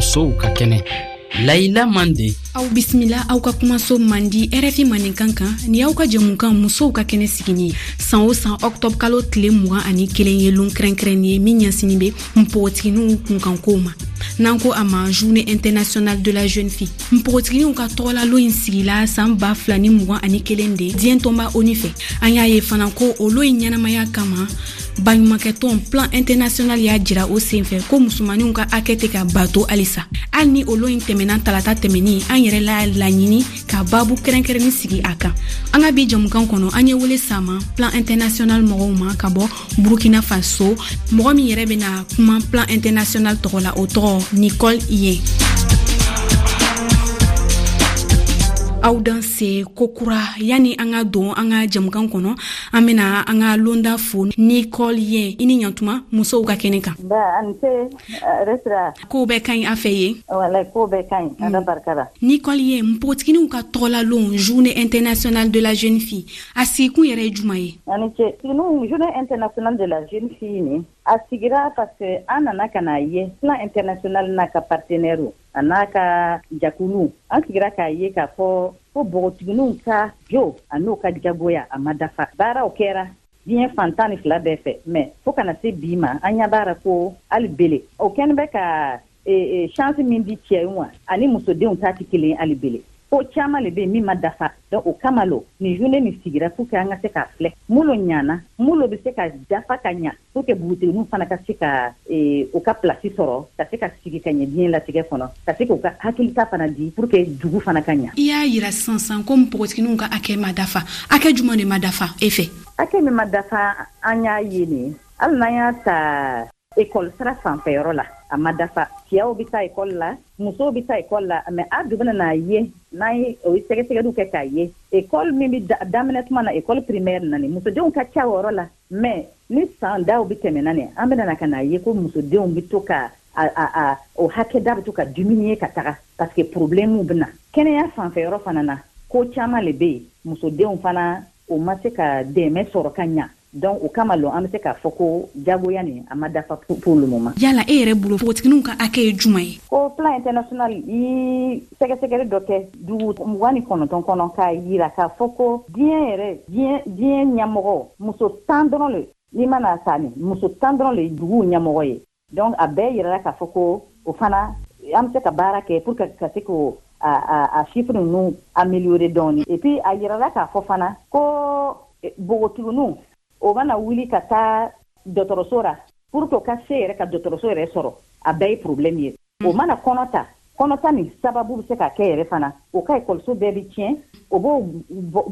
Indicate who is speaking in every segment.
Speaker 1: musow ka kɛnɛ layila mande
Speaker 2: aw bisimila aw ka kumaso mandi rfi maninkan kan ni aw ka jɛmukan musow ka kɛnɛ sigini ye san o san ɔktɔb kalo tile mugan ani kelen ye lon kɛrɛnkɛrɛn ye min ɲɛsini be npogotiginiw kunkankow ma n'an ko a ma journée internationale de la jeune fille npogotiginiw ka tɔgɔlalo in sigila saan ba fila ni mugan ani kelen de diɲɛ tɔnba oni fɛ an y'a ye fana ko olu ye ɲɛnamaya kama baɲumankɛtɔn plan international y'a jira o senfɛ ko musomaninw ka hakɛ tɛ ka bato halisa hali ni olo in tɛmɛnan talata tɛmɛni an yɛrɛ la laɲini ka babu kɛrɛnkɛrɛnni sigi a kan an ka bi jamukan kɔnɔ an ye wele sama plan international mɔgɔw ma ka bɔ burkina faso mɔgɔ min yɛrɛ bɛna kuma plan international tɔgɔ la o tɔgɔ nicole ye aw dan se ko kura yanni an ka don an ka jamukan kɔnɔ an bena an ka londa fo ni kɔl ye i ni ɲatuma musow ka kɛnɛ kan kow bɛɛ ka ɲi a fɛ ye ni kɔl ye npogotiginiw ka tɔgɔlalon journée internationale de la jeune fille a sigikun yɛrɛ ye juman ye
Speaker 3: a sigira parce que an nana ka n'a ye plan international n'a ka partenaires a n'a ka jakuluw an sigira k'a ye k'a fɔ ko bogotigininw ka jo a n'o ka jagoya a ma dafa baaraw kɛra diɲɛ fan tan ni fila bɛɛ fɛ mɛ fo kana se bi ma an ɲa b'a ra ko hali bele o kɛnin bɛ ka shansi e, e, min di cɛw ma ani musodenw ta tɛ kelen hali bele ko caman le bɛ min ma dafa dɔn o kama lo nin journée nin sigira pour que an ka se k'a filɛ mun lo ɲana mun lo bɛ se ka dafa ka ɲa pour que bugutiginiw fana ka se ka eh, u ka pilasi sɔrɔ ka se ka sigi ka ɲɛ diɲɛ latigɛ kɔnɔ ka se k'u ka hakilita fana di pour que dugu fana ka ɲa
Speaker 2: i y'a yira sisansan ko npogotiginiw ka akɛ ma dafa akɛ juman de ma dafa e fɛ
Speaker 3: akɛ min ma dafa an y'a ye nin hali n'an y'a ta ekɔli sira fanfɛyɔrɔ la a ma dafa cɛw bɛ taa ekɔli la musow bɛ taa ekɔli la mɛ a dun bɛna ye n'an ye o ye sɛgɛsɛgɛliw kɛ k'a ye ekɔli min bɛ daminɛ tuma na ekɔli pirimɛri na ni musodenw ka ca o yɔrɔ la Mɛ ni san daw bɛ tɛmɛna nin an bɛna ka n'a ye ko musodenw bɛ to ka o hakɛ da bɛ to ka dumuni ye ka taga pa que porobilenmu bɛ na kɛnɛya' fanfɛ yɔrɔ fana na ko caman de bɛ yen musodenw fana o ma se ka dɛmɛ sɔrɔ ka ɲɛ dɔn o kama don an bɛ se k'a fɔ ko jagoya nin a ma dafa porolen ma
Speaker 2: yalala e yɛrɛ bolofotw ka hakɛ kɛ ye j ye
Speaker 3: ko fula in tɛna sɛgɛsɛgɛli dɔ kɛ dugu mugan ni kɔnɔntɔn kɔnɔ k'a yira k'a fɔ ko diɲɛ yɛrɛ diɲɛ ɲɛmɔgɔ muso tan dɔrɔn le n'i ma na sa ni muso tan dɔrɔn le duguw ɲɛmɔgɔ ye donc a bɛɛ yirala k'a fɔ ko o fana an bɛ se ka baara kɛ pour que ka se k'o a chiffre ninnu améliorer dɔɔni et puis a yirala k'a fɔ fana ko npogotigininw e, o mana wuli ka taa dɔgɔtɔrɔso ra pour que o ka se yɛrɛ ka dɔgɔtɔrɔso yɛrɛ sɔrɔ a bɛɛ ye problème ye o mana kɔnɔ ta kɔnɔta nin sababu bɛ se ka kɛ yɛrɛ fana o ka ekɔliso bɛɛ bɛ tiɲɛ o b'o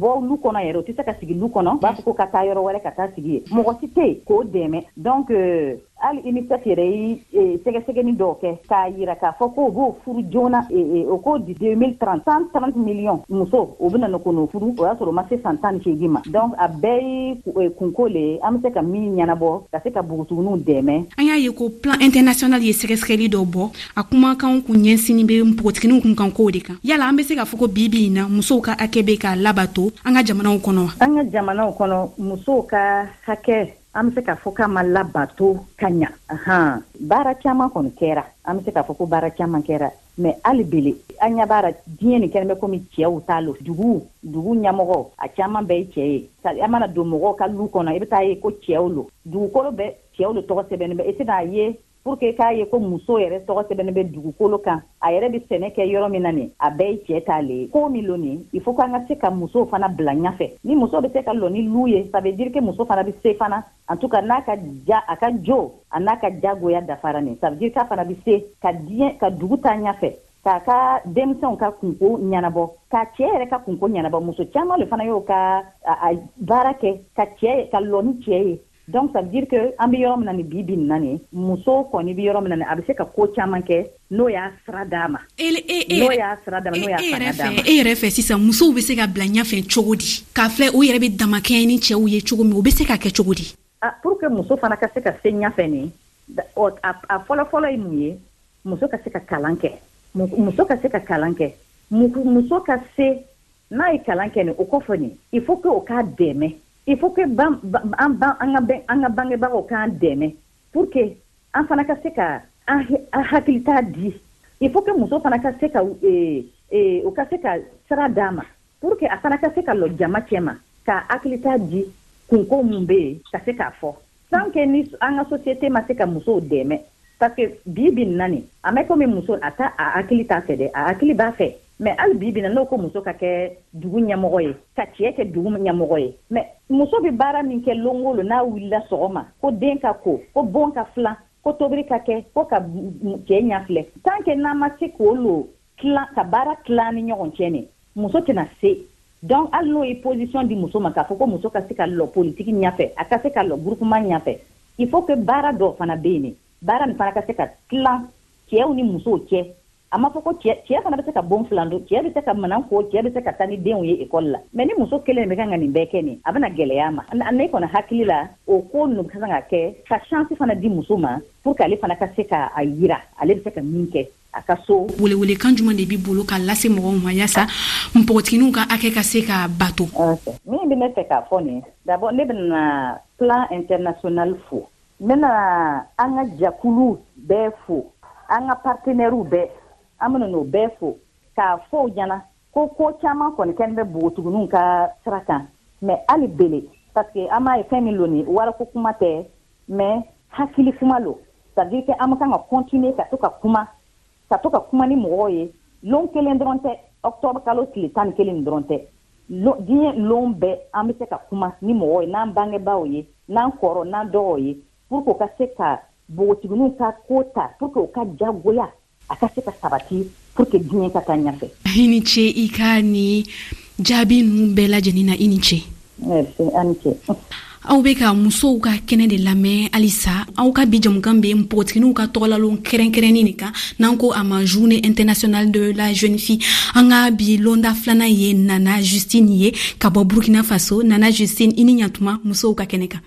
Speaker 3: bɔ lu kɔnɔ yɛrɛ o tɛ se ka sigi lu kɔnɔ b'a fɔ ko ka taa yɔrɔ wɛrɛ ka taa sigi ye mɔgɔ si tɛ yen k'o dɛmɛ donc euh, hali unicef yɛrɛ ye e, sɛgɛsɛgɛni dɔw kɛ k'a jira k'a fɔ k'o b'o furu joona e, e, o k'o 2030 san 30 miliyɔn muso o bɛna kono furu o y'a sɔrɔ ma se san tan ni seegin ma donc a bɛɛ ye kunko le ye an bɛ se ka min ɲɛnabɔ ka se ka bugutuguniw dɛmɛ
Speaker 2: an y'a ye ko plan international ye sɛgɛsɛgɛli dɔw bɔ a kumakanw kun ɲɛsinin bɛ npogotiginiw kun kan kow de kan yala an bɛ se ka fɔ ko bibi in na musow ka hakɛ bɛ ka labato an ka jamanaw kɔnɔ
Speaker 3: an ka jamanaw kɔnɔ musow ka hakɛ an bɛ se k'a fɔ k'a ma labato ka ɲa ahan baara caman kɔni kɛra an bɛ se k'a fɔ ko baara caman kɛra mɛ hali bele an ɲɛ b'a ra diɲɛ nin kɛnɛ bɛ komi cɛw t'a lo dugu dugu ɲɛmɔgɔ a caman bɛɛ ye cɛ ye sari an mana don mɔgɔw ka lu kɔnɔ i bɛ taa ye ko cɛw lo dugukolo bɛ cɛw lo tɔgɔ sɛbɛnni bɛ i tɛna a ye pour que k'a ye ko muso yɛrɛ tɔgɔ sɛbɛnni bɛ dugukolo kan a yɛrɛ bɛ sɛnɛ kɛ yɔrɔ min na nin a bɛɛ ye cɛ ta le ye ko min lo nin il faut ko an ka se ka musow fana bila ɲafɛ ni muso bɛ se ka lɔ ni lu ye ça veut dire que muso fana bɛ se fana en tout cas n'a ka ja a ka jo a n'a ka jagoya dafara nin ça veut dire k'a fana bɛ se ka diɲɛ ka dugu taa ɲɛfɛ k'a ka denmisɛnw ka kunko ɲɛnabɔ ka cɛ yɛrɛ ka kunko ɲɛnabɔ muso caman le fana y'o ka a baara kɛ ka cɛ ka lɔ ni cɛ ye donc ça veut dire que an bɛ yɔrɔ min na nin bi bi nin na nin muso kɔni bɛ yɔrɔ min na nin a bɛ se ka ko caman kɛ n'o y'a sira d'a ma e, e, e, n'o y'a sira d'a ma n'o y'a fanga d'a ma
Speaker 2: e yɛrɛ fɛ sisan musow bɛ se ka bila ɲɛfɛ cogo di k'a filɛ u yɛrɛ bɛ damakɛɲɛ ni cɛw ye cogo min u bɛ se ka kɛ cogo di
Speaker 3: pour que muso fana ka se ka se ɲɛfɛ nin a fɔlɔfɔlɔ ye mun ye muso ka se ka kalan kɛ muso ka se ka kalan kɛ muso ka se n'a ye kalan kɛ nin o kɔfɛ nin il faut que o k'a dɛmɛ il faut que an ka bangebagaw k'an dɛmɛ pour que an fana ka se ka an hakilita di il faut que muso fana ka se ka eh, eh, u ka se ka sira d'a ma pour que a fana ka se ka lɔ jama cɛma ka hakilita di kunko mun bɛ yen ka se k'a fɔ tant que ni an ka société ma se ka musow dɛmɛ parce que bi bi nin na nin a mɛ komi muso a ta a hakili t'a fɛ dɛ a hakili b'a fɛ Mɛ hali bi bina n'o ko muso ka kɛ dugu ɲɛmɔgɔ ye ka cɛ kɛ dugu ɲɛmɔgɔ ye mɛ muso bɛ baara min kɛ longolo n'a wulila sɔgɔma ko den ka ko ko bon ka filan ko tobiri ka kɛ ko ka cɛ ɲafilɛ tan kɛ n'a ma se k'o lo tilan ka baara tilan ni ɲɔgɔn cɛ ne muso tɛna se donc hali n'o ye position di muso ma k'a fɔ ko muso ka se ka lɔ politiki ɲafɛ a ka se ka lɔ groupement ɲafɛ il faut que baara dɔ fana bɛ yen ne baara nin fana ka se ka tilan cɛw ni musow cɛ a ma fɔ ko cɛ cɛ fana bɛ se ka bon filan don cɛ bɛ se ka manan ko cɛ bɛ se ka taa ni denw ye ekɔli la mɛ ni muso kelen bɛ kan ka nin bɛɛ kɛ nin a bɛna gɛlɛya ma ne kɔni hakili la o ko ninnu ka kan ka kɛ ka shansi fana di muso ma pour que ale fana ka se ka a yira ale bɛ se ka min kɛ a ka so
Speaker 2: welewelekan jumɛn de b'i bolo ka lase mɔgɔw ma yasa npogotiginiw ka hakɛ ka se ka bato
Speaker 3: min bɛ ne fɛ k'a fɔ nin d'abord ne bɛna plan international fo n bɛna an ka jakuluw bɛɛ fo an ka partenɛriw bɛɛ an bɛna n'o bɛɛ fo k'a fɔw ɲɛna ko ko caman kɔni kɛlen bɛ npogotigininw ka sira kan mɛ hali bele parce que an b'a ye fɛn min lo nin warako kuma tɛ mɛ hakili kuma lo c'est à dire que an bɛ kan ka continuer ka to ka kuma ka to ka kuma ni mɔgɔw ye lon kelen dɔrɔn tɛ octobre kalo tile tan ni kelen dɔrɔn tɛ diɲɛ lon bɛɛ an bɛ se ka kuma ni mɔgɔw ye n'an bangebaaw ye n'an kɔrɔ n'an dɔgɔw ye pour que u ka se ka npogotiginiw ka ko ta pour que u ka jagoya a ka se ka sabati pour que diɲɛ ka taa ɲɛfɛ.
Speaker 2: i ni ce i ka nin jaabi ninnu bɛɛ lajɛlen na i ni ce. aw bɛ ka musow ka kɛnɛ de lamɛn halisa aw ka bi jamukan bɛ npogotiginiw ka tɔgɔlalon kɛrɛnkɛrɛnni de kan n'an ko a ma journée internationale de la jeune fille an ka bi londa filanan ye nana justine ye ka bɔ burkina faso nana justine i ni ɲatuma musow ka kɛnɛ kan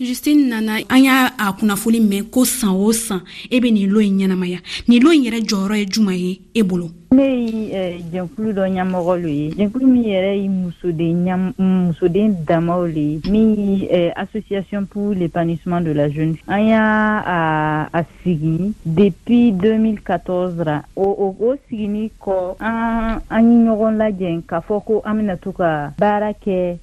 Speaker 2: Justin nana an y'a a kunnafoni mɛn ko san o san e bɛ nin lo in ɲɛnamaya nin lo in yɛrɛ jɔyɔrɔ ye juma ye e bolo
Speaker 4: ne ye jɛkulu dɔ ɲɛmɔgɔ lo ye jɛkulu min yɛrɛ ye musoden musoden damaw le ye min association pour l'épanouissement de la jeune fille an y'a a sigi depuis 2014 ra o o sigini kɔ an an ye ɲɔgɔn lajɛ k'a fɔ ko an bɛna to ka baara kɛ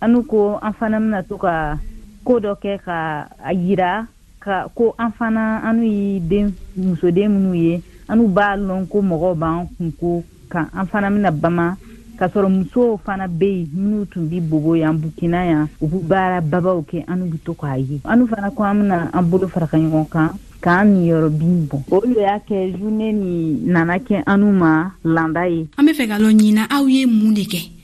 Speaker 4: An n'u ko an fana bɛna to ka ko dɔ kɛ ka a jira ka ko an fana an n'u ye den musoden minnu ye an n'u b'a lɔn ko mɔgɔw b'an kunko kan an fana bɛna bama k'a sɔrɔ musow fana bɛ yen minnu tun bɛ bobo yan burkina yan u bɛ baara babaw kɛ an n'u bɛ to k'a ye an n'u fana ko an bɛna an bolo faraka ɲɔgɔn kan k'an niyɔrɔ bin bɔn o de y'a kɛ journée nin nana kɛ an n'u ma landa ye
Speaker 2: an bɛ fɛ ka lɔn ɲinan aw ye mun de kɛ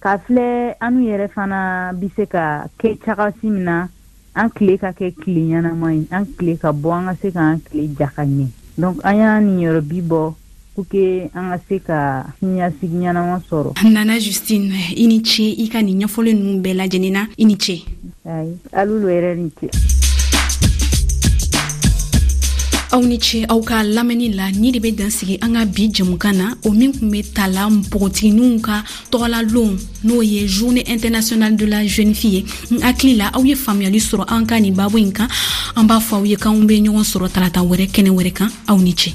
Speaker 4: ka filɛ an'u yɛrɛ fana bɛ se ka kɛ cagasi min na an tile ka kɛ tile ɲɛnama ye an tile ka bɔ an ka se k'an tile ja ka ɲɛ donc an y'a niyɔrɔbi bɔ pour que an ka se ka siniɲasigi ɲɛnama sɔrɔ
Speaker 2: nana justine i ni ce i ka nin ɲɛfɔlen ninnu bɛɛ lajɛlen na i ni ce
Speaker 4: ayi alulu yɛrɛ ni ce
Speaker 2: aw ni ce aw ka lamɛnni la ni de bɛ dansigi an ka bi jɛmukan na o min tun bɛ tala npogotigininw ka tɔgɔlalon n'o ye journée internationale de la jeune fille ye n hakili la aw ye faamuyali sɔrɔ an ka nin babu in kan an b'a fɔ aw ye k'anw bɛ ɲɔgɔn sɔrɔ tarata wɛrɛ kɛnɛ wɛrɛ kan aw ni ce